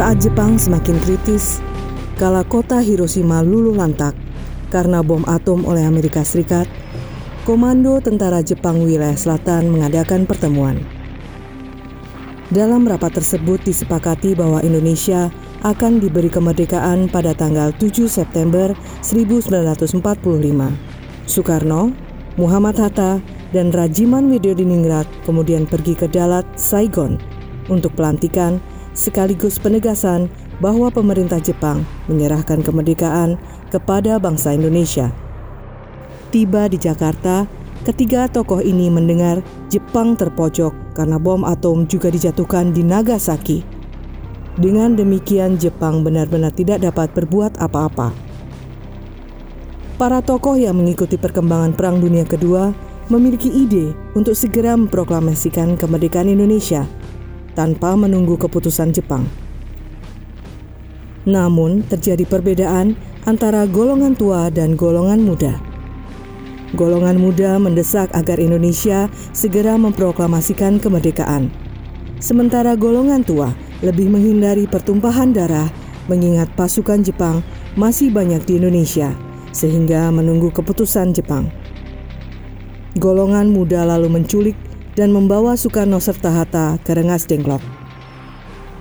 Saat Jepang semakin kritis, kala kota Hiroshima luluh lantak karena bom atom oleh Amerika Serikat, Komando Tentara Jepang Wilayah Selatan mengadakan pertemuan. Dalam rapat tersebut disepakati bahwa Indonesia akan diberi kemerdekaan pada tanggal 7 September 1945. Soekarno, Muhammad Hatta, dan Rajiman Widyodiningrat kemudian pergi ke Dalat, Saigon untuk pelantikan sekaligus penegasan bahwa pemerintah Jepang menyerahkan kemerdekaan kepada bangsa Indonesia. Tiba di Jakarta, ketiga tokoh ini mendengar Jepang terpojok karena bom atom juga dijatuhkan di Nagasaki. Dengan demikian, Jepang benar-benar tidak dapat berbuat apa-apa. Para tokoh yang mengikuti perkembangan Perang Dunia Kedua memiliki ide untuk segera memproklamasikan kemerdekaan Indonesia tanpa menunggu keputusan Jepang. Namun, terjadi perbedaan antara golongan tua dan golongan muda. Golongan muda mendesak agar Indonesia segera memproklamasikan kemerdekaan. Sementara golongan tua lebih menghindari pertumpahan darah mengingat pasukan Jepang masih banyak di Indonesia sehingga menunggu keputusan Jepang. Golongan muda lalu menculik dan membawa Soekarno serta Hatta ke Rengas Dengklok.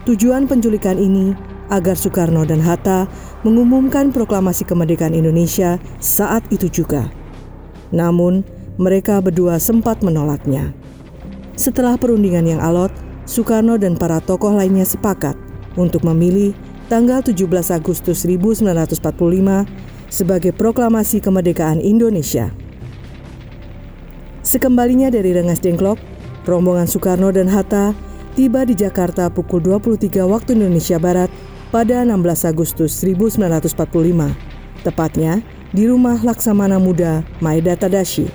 Tujuan penculikan ini agar Soekarno dan Hatta mengumumkan proklamasi kemerdekaan Indonesia saat itu juga. Namun, mereka berdua sempat menolaknya. Setelah perundingan yang alot, Soekarno dan para tokoh lainnya sepakat untuk memilih tanggal 17 Agustus 1945 sebagai proklamasi kemerdekaan Indonesia. Sekembalinya dari Rengas Dengklok, rombongan Soekarno dan Hatta tiba di Jakarta pukul 23 waktu Indonesia Barat pada 16 Agustus 1945, tepatnya di rumah Laksamana Muda Maeda Tadashi.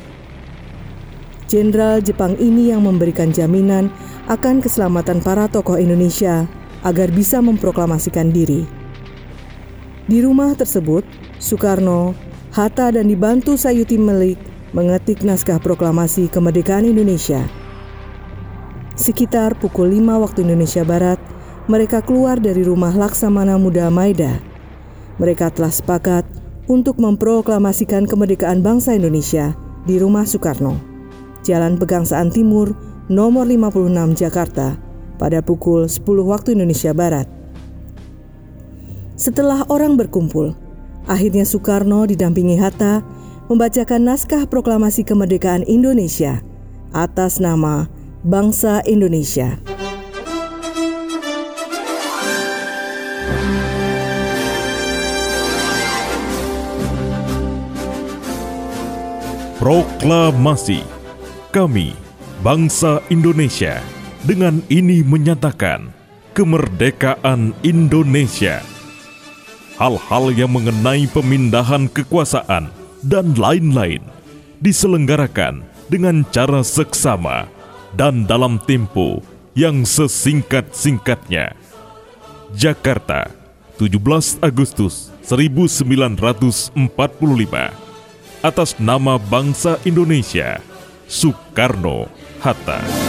Jenderal Jepang ini yang memberikan jaminan akan keselamatan para tokoh Indonesia agar bisa memproklamasikan diri. Di rumah tersebut, Soekarno, Hatta dan dibantu Sayuti Melik mengetik naskah proklamasi kemerdekaan Indonesia. Sekitar pukul 5 waktu Indonesia Barat, mereka keluar dari rumah Laksamana Muda Maeda. Mereka telah sepakat untuk memproklamasikan kemerdekaan bangsa Indonesia di rumah Soekarno, Jalan Pegangsaan Timur, nomor 56 Jakarta, pada pukul 10 waktu Indonesia Barat. Setelah orang berkumpul, akhirnya Soekarno didampingi Hatta membacakan naskah proklamasi kemerdekaan Indonesia atas nama bangsa Indonesia. Proklamasi Kami, bangsa Indonesia, dengan ini menyatakan kemerdekaan Indonesia. Hal-hal yang mengenai pemindahan kekuasaan dan lain-lain diselenggarakan dengan cara seksama dan dalam tempo yang sesingkat-singkatnya. Jakarta, 17 Agustus 1945 atas nama bangsa Indonesia, Soekarno-Hatta.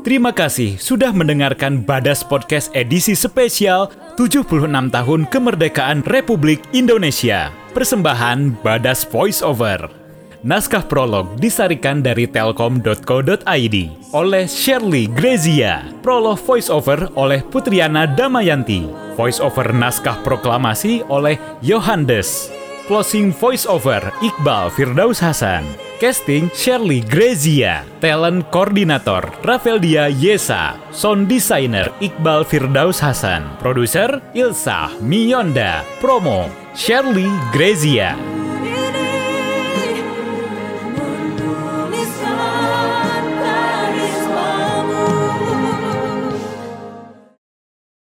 Terima kasih sudah mendengarkan Badas Podcast edisi spesial 76 tahun kemerdekaan Republik Indonesia. Persembahan Badas Voice Over. Naskah prolog disarikan dari telkom.co.id oleh Shirley Grezia. Prolog voice over oleh Putriana Damayanti. Voice over naskah proklamasi oleh Yohannes. Closing voice over Iqbal Firdaus Hasan. Casting Shirley Grezia, Talent Koordinator Rafeldia Yesa, Sound Designer Iqbal Firdaus Hasan, Produser Ilsa Miyonda, Promo Shirley Grezia.